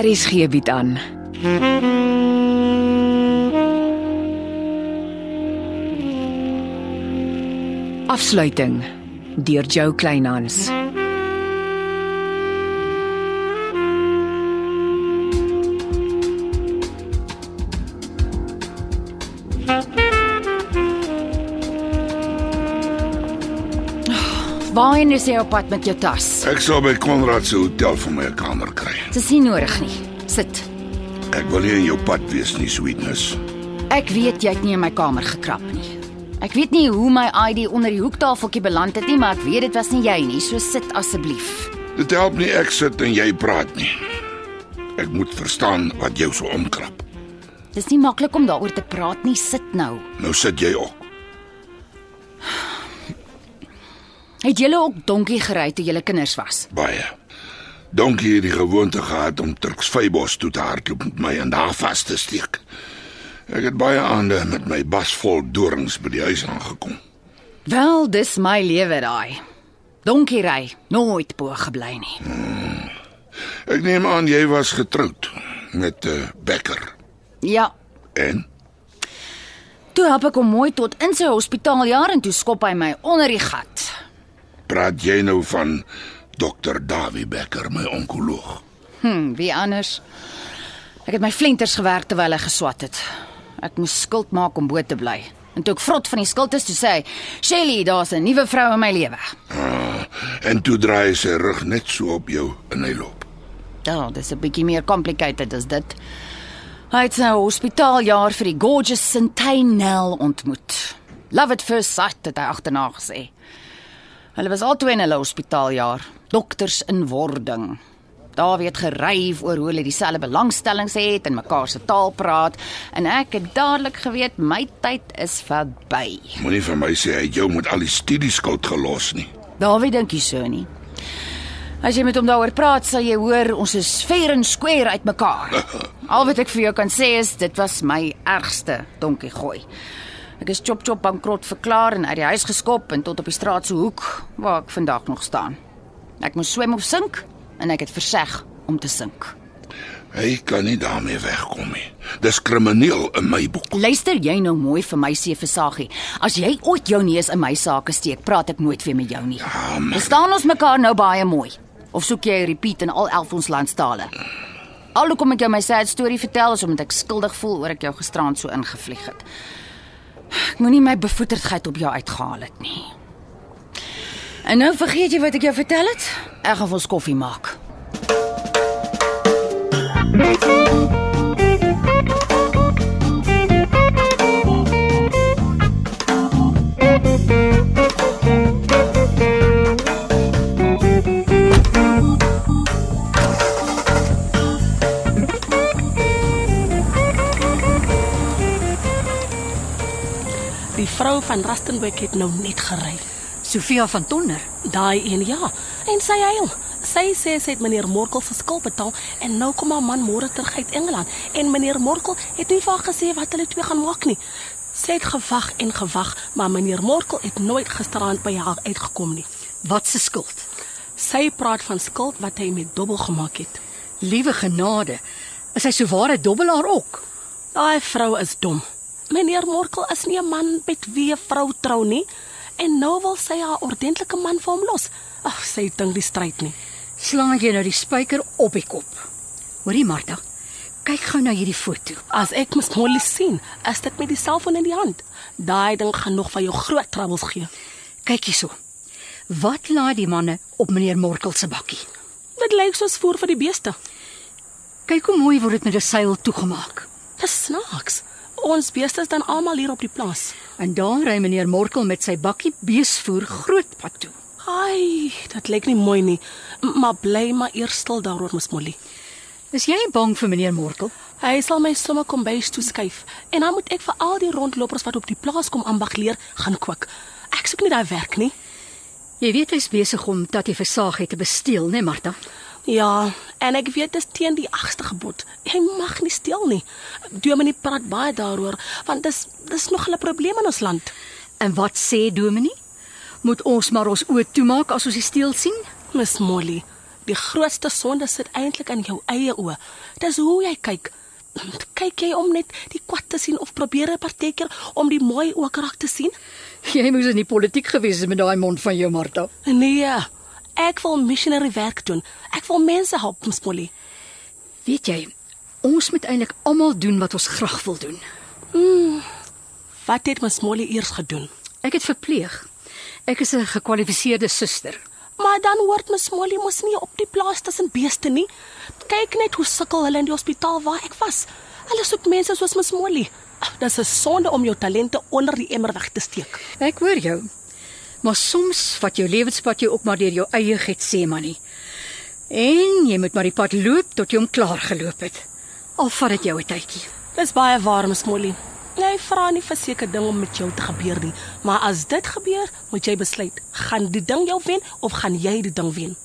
Aries gee bied aan. Afsluiting deur Jo Kleinhans. Waarheen is jy op pad met jou tas? Ek sal by Konrad se hotel vir my 'n kamer kry. Dit is nie nodig nie. Sit. Ek wil nie in jou pad wees nie, sweetness. Ek weet jy het nie in my kamer gekrap nie. Ek weet nie hoe my ID onder die hoektafeltjie beland het nie, maar ek weet dit was nie jy nie. So sit asseblief. Dit help nie ek sit en jy praat nie. Ek moet verstaan wat jou so omkrap. Dis nie maklik om daaroor te praat nie. Sit nou. Nou sit jy op. Het julle ook donkie gery toe julle kinders was? Baie. Donkie het die gewoonte gehad om Turksvybos toe te hardloop met my en daar vas te steek. Ek het baie aande met my bas vol dorings by die huis aangekom. Wel, dis my lewe daai. Donkie ry, nooit bo gebly nie. Ek neem aan jy was getroud met 'n uh, bekker. Ja, En toe help ek hom mooi tot in sy hospitaaljaar en toe skop hy my onder die gat. Praat jy nou van Dr. Dawie Becker, my onkoloog? Hm, wie anders? Ek het my flenters gewerk terwyl hy geswat het. Ek moes skuld maak om bo te bly. En toe ek vrot van die skuld is, toe sê hy, "Shelly, daar's 'n nuwe vrou in my lewe." Ah, en toe draai hy sy rug net so op jou en hy loop. Ja, dis 'n bietjie meer complicated as dit. Hy het sy hospitaaljaar vir die gorgeous Centennial ontmoet. Love at first sight het hy agterna gesê. Hulle was albei in hulle hospitaaljaar, dokters in wording. Daar weet geryf oor hoe hulle dieselfde belangstellings het en mekaar se taal praat en ek het dadelik geweet my tyd is verby. Moenie vir my sê hy jou met al die studieskuld gelos nie. Dawie dink nie so nie. As jy met hom daaroor praat, sal jy hoor ons is fair and square uitmekaar. Al wat ek vir jou kan sê is dit was my ergste donkie gooi. Ek is chop chop bankrot verklaar en uit die huis geskop en tot op die straat se hoek waar ek vandag nog staan. Ek moes swem of sink en ek het verseg om te sink. Hy kan nie daarmee wegkom nie. Dis krimineel in my boek. Luister jy nou mooi vir my sê versagie. As jy ooit jou neus in my sake steek, praat ek nooit weer met jou nie. Ja, maar- Verstaan ons mekaar nou baie mooi? Of soek jy 'n repeat in al 11 ons landstale? Al hoekom ek jou my sad storie vertel is omdat ek skuldig voel oor ek jou gisterand so ingevlieg het. Ek moenie my bevoeterdheid op jou uitgehaal het nie. En nou vergeet jy wat ek jou vertel het? Ek gaan vir ons koffie maak. Die vrou van Rustenburg het nou net gery. Sofia van Tonder. Daai een ja, en sy huil. Sy sê sy het meneer Morkel se skuld betaal en nou kom haar man môre terug uit Engeland en meneer Morkel het nie vir haar gesê wat hulle twee gaan maak nie. Sy het gewag en gewag, maar meneer Morkel het nooit gisterand by haar uitgekom nie. Wat se skuld? Sy praat van skuld wat hy met dobbel gemaak het. Liewe genade. Is hy so ware dobbelaar ook? Daai vrou is dom. Meneer Morkel is nie 'n man met wie 'n vrou trou nie en nou wil sy haar ordentlike man vir hom los. Ag, sy dink die stryd nie. Slaan jy nou die spyker op die kop? Hoorie Martha, kyk gou na hierdie foto. As ek mis Molly sien, is dit met die selfoon in die hand. Daai ding gaan nog vir jou groot troubles gee. Kyk hierso. Wat laai die manne op meneer Morkel se bakkie? Dit lyk soos voer vir die beeste. Kyk hoe mooi word dit met 'n seil toegemaak. Dis snaaks. Ons beeste is dan almal hier op die plaas. En daar ry meneer Morkel met sy bakkie beesvoer grootpad toe. Ai, dit lyk nie mooi nie. M- Maar bly maar eers stil daaroor, Ms Molly. Is jy bang vir meneer Morkel? Hy sal my sommer kom bys toe skuif en dan moet ek vir al die rondlopers wat op die plaas kom ambag leer gaan kook. Ek soek nie daai werk nie. Jy weet hy's besig om Tatie Versaag te besteel, né, Martha? Ja, en ek weet dit is teen die agste gebod. Jy mag nie steel nie. Dominee praat baie daaroor want dis dis nog 'n probleem in ons land. En wat sê Dominee? Moet ons maar ons oë toemaak as ons die steel sien? Miss Molly, Die grootste sonde sit eintlik in jou eie oë. Dis hoe jy kyk. Kyk jy om net die kwad te sien of probeer jy partykeer om die mooi ook raak te sien? Jy moes in die politiek gewees het met daai mond van jou, Martha. Nee. Ek wil missionary werk doen. Ek wil mense help, Ms. Molly. Weet jy, ons moet eintlik almal doen wat ons graag wil doen. Wat het Ms. Molly eers gedoen? Ek het verpleeg. Ek is 'n gekwalifiseerde suster. Maar dan hoort Ms. Molly mos nie op die plaas tussen beeste nie. Kyk net hoe sukkel hulle in die hospitaal waar ek was. Hulle soek mense soos Ms. Molly. Ag, Dis 'n sonde om jou talente onder die emmer weg te steek. Ek hoor jou. Maar soms vat jou lewenspad jou ook maar deur jou eie Getsemane. En jy moet maar die pad loop tot jy hom klaar geloop het. Al vat dit jou 'n tydjie. Dis baie waar, Ms. Molly. Jy vra nie vir seker ding om met jou te gebeur nie, maar as dit gebeur, moet jy besluit, gaan die ding jou wen of gaan jy die ding wen?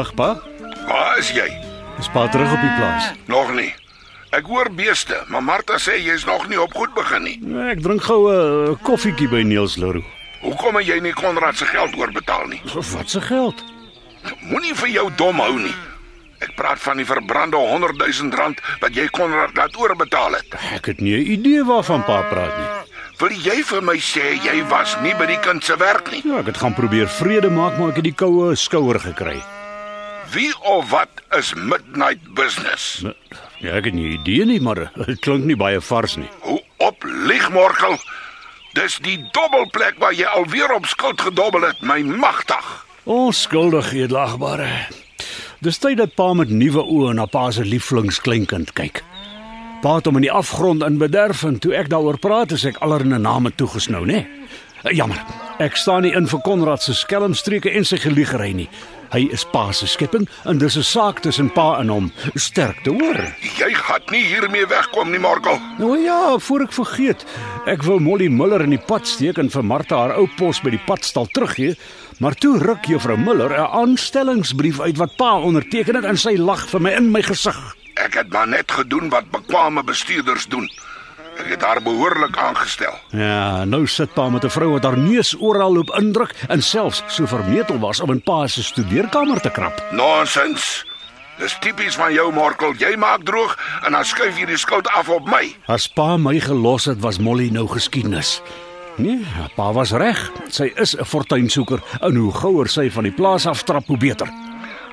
Middag, pa. Waar is jy? Is pa terug op die plaas? Nog nie. Ek hoor beeste, maar Martha sê jy's nog nie op goed begin nie. Nee, Ek drink gou 'n koffietjie by Niels Leroux. Hoekom het jy nie Konrad se geld oorbetaal nie? Wat se geld? Moenie vir jou dom hou nie. Ek praat van die verbrande 100 000 rand wat jy Konrad laat oorbetaal het. Ek het nie 'n idee waarvan pa praat nie. Wil jy vir my sê jy was nie by die kind se werk nie? Ja, ek het gaan probeer vrede maak, maar ek het die koue skouer gekry. Wie of wat is midnight business? Ja, ek het nie idee nie, maar dit klink nie baie vars nie. Hoe op liegmorkel? Dis die dobbelplek waar jy alweer op skuld gedobbel het, my magtig. Onskuldig, edelagbare. Dis tyd dat pa met nuwe oë na pa se lieflings kleinkind kyk. Pa het hom in die afgrond in bederf en toe ek daaroor praat, is ek allerlei name toegesnou, né? Eh, Jammer. Ek staan nie in vir Konrad se skelmstreke en sy geliegery nie. Hy is pa se skepping en dis 'n saak tussen pa en hom. Sterkte, hoor. Jy gaan nie hiermee wegkom nie, Morkel. Nou ja, voor ek vergeet, ek wou Molly Miller in die pad steek en vir Martha haar ou pos by die padstal teruggee, maar toe ruk juffrou Miller 'n aanstellingsbrief uit wat pa onderteken het en sy lag vir my in my gesig. Ek het maar net gedoen wat bekwame bestuurders doen. Ek het haar behoorlik aangestel. Ja, nou sit pa met 'n vrou wat haar neus oral loop indruk en selfs so vermetel was om in pa se studeerkamer te krap. Nonsens. Dis tipies van jou, Morkel. Jy maak droog en dan skuif jy die skuld af op my. As pa my gelos het, was Molly nou geskiedenis. Nee, pa was reg. Sy is 'n fortuinsoeker en hoe gouer sy van die plaas aftrap, hoe beter.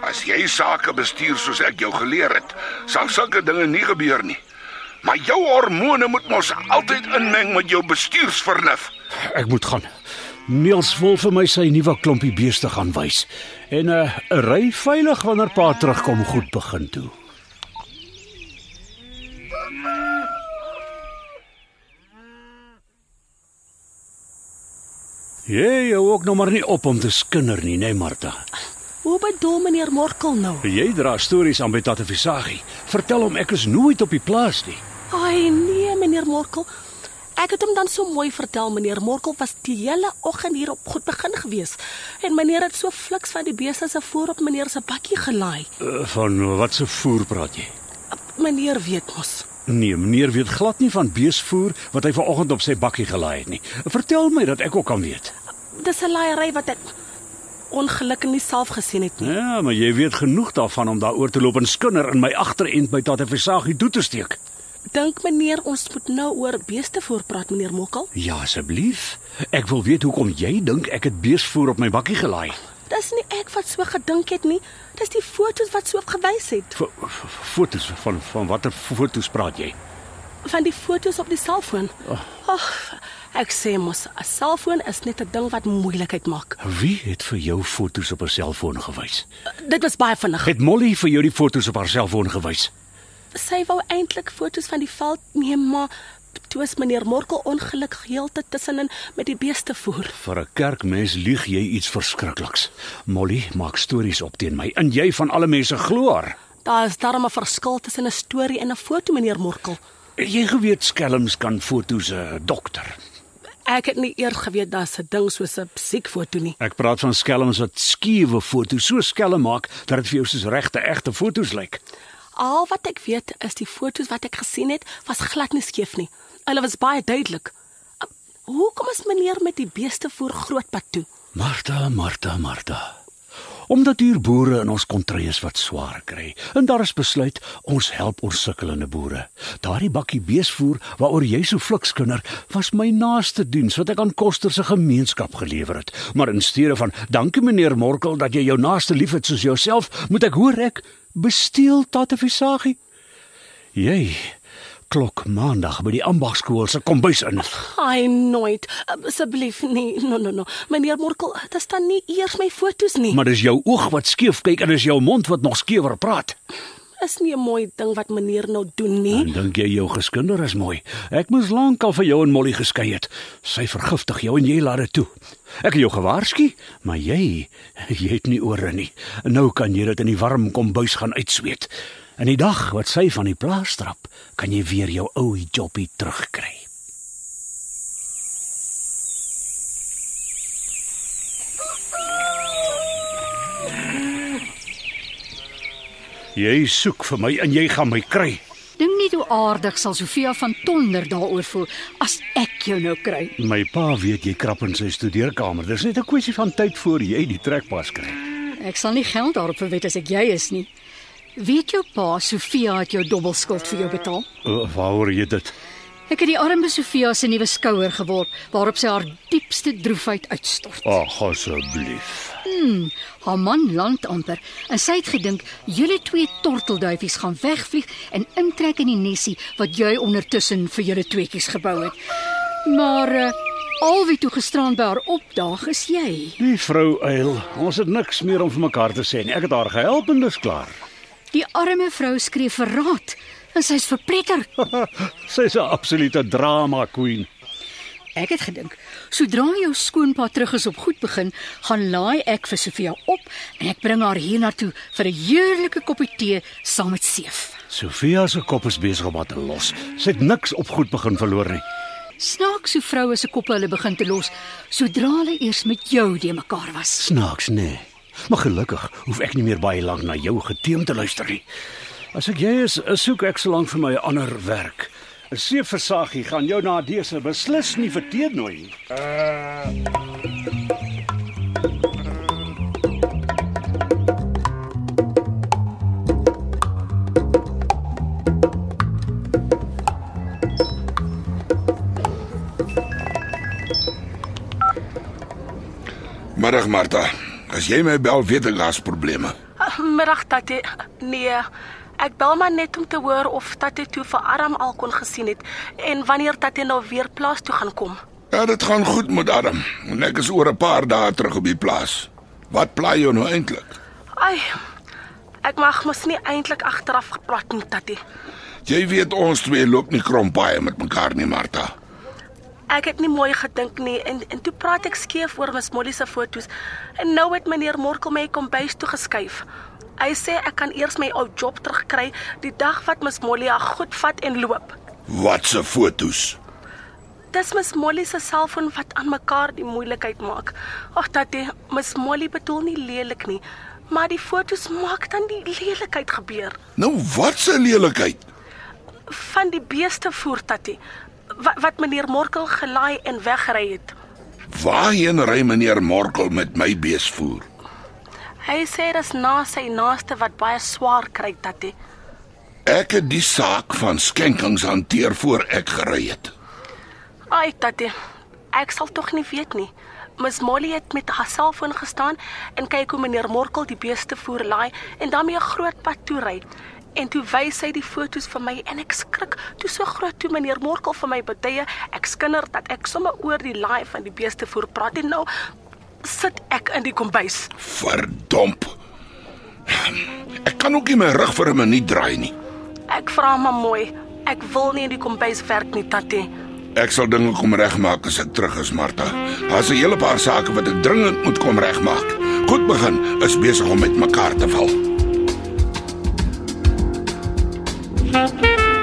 As jy sake bestuur soos ek jou geleer het, sal sulke dinge nie gebeur nie. Maar jou hormone moet mos altyd inmeng met jou bestuursvernuf. Ek moet gaan. Niels wil vir my sy nuwe klompie beeste gaan wys. En 'n uh, ry veilig wanneer pa terugkom goed begin toe. Jy hou ook nog maar nie op om te skinder nie, nee Martha. Hoe bedoel meneer Morkel nou? Jy dra stories aan by Tata Visagie. Vertel hom ek is nooit op die plaas nie. Ai nee, meneer Morkel. Ek het hom dan so mooi vertel, meneer Morkel was die hele oggend hier op goed begin gewees. En meneer het so fliks van die beeste se voor op meneer se bakkie gelaai. Uh, van wat se voer praat jy? Meneer weet mos. Nee, meneer weet glad nie van beesvoer wat hy vanoggend op sy bakkie gelaai het nie. Vertel my dat ek ook kan weet. Dis 'n laaiery wat ek ongelukkig nie self gesien het nie. Ja, maar jy weet genoeg daarvan om daaroor te loop en skinder in my agterend by Tata Visagie toe te steek. Dink meneer ons moet nou oor beeste voorpraat, meneer Mokkel? Ja, asseblief. Ek wil weet hoekom jy dink ek het beesvoer op my bakkie gelaai. Dis nie ek wat so gedink het nie. Dis die foto's wat so gewys het. F foto's van van watter foto's praat jy? Van die foto's op die selfoon. Ag, ek sê mos, 'n selfoon is net 'n ding wat moeilikheid maak. Wie het vir jou foto's op 'n selfoon gewys? Dit was baie vinnig. Het Molly vir jou die foto's op haar selfoon gewys? Sy wou eintlik foto's van die veld neem, maar toe is meneer Morkel ongelukkig heeltyd tussenin met die beeste voer. Vir 'n kerkmens lieg jy iets verskrikliks. Molly maak stories op teen my en jy van alle mense glo haar. Daar is darm 'n verskil tussen 'n storie en 'n foto, meneer Morkel. Jy geweet skelms kan foto's 'n dokter. Ek het nie eers geweet daar's 'n ding soos 'n psiekfoto nie. Ek praat van skelms wat skewe foto's so skelm maak dat dit vir jou soos regte egte foto's lyk. Al wat ek weet is die foto's wat ek gesien het was glad nie skeef nie. Hulle was baie duidelik. Uh, Hoekom is meneer met die beeste voer grootpad toe? Martha, Martha, Martha. Omdat hier boere in ons kontry is wat swaar kry. En daar is besluit ons help ons sukkelende boere. Daardie bakkie beesvoer waaroor jy so flikskinner was my naaste diens wat ek aan Koster se gemeenskap gelewer het. Maar in steede van dankie meneer Morkel dat jy jou naaste liefhet soos jouself, moet ek hoor ek besteel Tatevisagie. Jy klok maandag by die ambagskool se kombuis in. Ai nooit. Asseblief nee. No no no. Meneer Morkel, dit staan nie eers my foto's nie. Maar dis jou oog wat skeef kyk en dis jou mond wat nog skewer praat. is nie 'n mooi ding wat meneer nou doen nie. En dink jy jou geskinder is mooi? Ek moes lankal vir jou en Molly geskei het. Sy vergiftig jou en jy laat dit toe. Ek het jou gewaarsku, maar jy, jy het nie ore nie. Nou kan jy dit in die warm kombuis gaan uitsweet. En die dag wat sy van die plaas trap, kan jy weer jou ou jobbie terugkry. Jy soek vir my en jy gaan my kry. Dink nie hoe aardig sal Sofia van Tonder daaroor voel as ek jou nou kry. My pa weet jy krap in sy studeerkamer. Dis net 'n kwessie van tyd voor jy die trekpas kry. Ek sal nie geld daarop verwet as ek jy is nie. Weet jou pa Sofia het jou dubbelskuld vir jou betaal? Uh, waaroor jy dit? Ek het die arme Sofia se nuwe skouer geworp waarop sy haar diepste droefheid uitstort. Ag, asseblief. Haar man land amper en sy het gedink julle twee tortelduifies gaan wegvlieg en intrek in die nesie wat jy ondertussen vir julle tweetjies gebou het. Maar uh, al wie toe gisterand by haar opdaag is jy. Die vrou Eil, ons het niks meer om vir mekaar te sê nie. Ek het haar gehelp en dis klaar. Die arme vrou skree verraad en sy's verpletter. Sy's 'n absolute drama queen. Ek het gedink, sodra jou skoonpa terug is op goed begin, gaan laai ek vir Sofia op en ek bring haar hiernatoe vir 'n heerlike koppie tee saam met seef. Sofia se kop is besig om te los. Sy het niks op goed begin verloor nie. Snaaks hoe vroue se koppe hulle begin te los sodra hulle eers met jou de mekaar was. Snaaks, nee. Maar gelukkig hoef ek nie meer baie lank na jou geteem te luister nie. As ek jy is, soek ek solank vir my 'n ander werk. 'n Seeversagie gaan jou na dese beslis nie verteen nooi nie. Middag Martha. As jy my bel, weet ek daar's probleme. Ah, Middag tatie. Nee. Ek bel maar net om te hoor of tatie toe vir Aram al kon gesien het en wanneer tatie nou weer plaas toe gaan kom. Ja, dit gaan goed met Adam. En ek is oor 'n paar dae terug op die plaas. Wat pla jy nou eintlik? Ai. Ek mag mos nie eintlik agteraf gepraat nie, tatie. Jy weet ons twee loop nie krompaaie met mekaar nie, Martha. Ek het nie mooi gedink nie en en toe praat ek skeef oor Miss Molly se foto's. En nou het meneer Morkel my kom bys toe geskuif. Hy sê ek kan eers my ou job terugkry die dag wat Miss Molly haar goed vat en loop. Wat se fotos? Dis Miss Molly se selfoon wat aan mekaar die moeilikheid maak. Ag tatie, Miss Molly bedoel nie lelik nie, maar die fotos maak dan die lelikheid gebeur. Nou wat se lelikheid? Van die beeste voer tatie wat, wat meneer Morkel gelaai en weggery het. Waarheen ry meneer Morkel met my beesvoer? Hy sê dis na sy naaste wat baie swaar kry tatie. Ek het die saak van skenkings hanteer voor ek gery het. Ai tatie, ek sal tog nie weet nie. Miss Molly het met haar selfoon gestaan en kyk hoe meneer Morkel die beeste voer laai en dan mee 'n groot pad toe ry. En toe wys hy die foto's vir my en ek skrik toe so groot toe meneer Morkel vir my betye. Ek skinder dat ek sommer oor die laai van die beeste voer praat en nou sit ek in die kombuis. Verdomp. Ek kan ook nie my rug vir 'n minuut draai nie. Ek vra maar mooi. Ek wil nie in die kombuis werk nie, tatie. Ek sal dinge kom regmaak as ek terug is, Martha. Daar's 'n hele paar sake wat ek dringend moet kom regmaak. Goed begin is besig om met mekaar te val.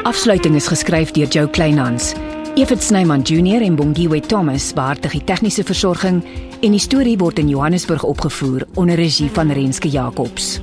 Afsluiting is geskryf deur Jo Kleinhans. Evit Snyman Junior en Bongwe Thomas beheer die tegniese versorging en die storie word in Johannesburg opgevoer onder regie van Renske Jacobs.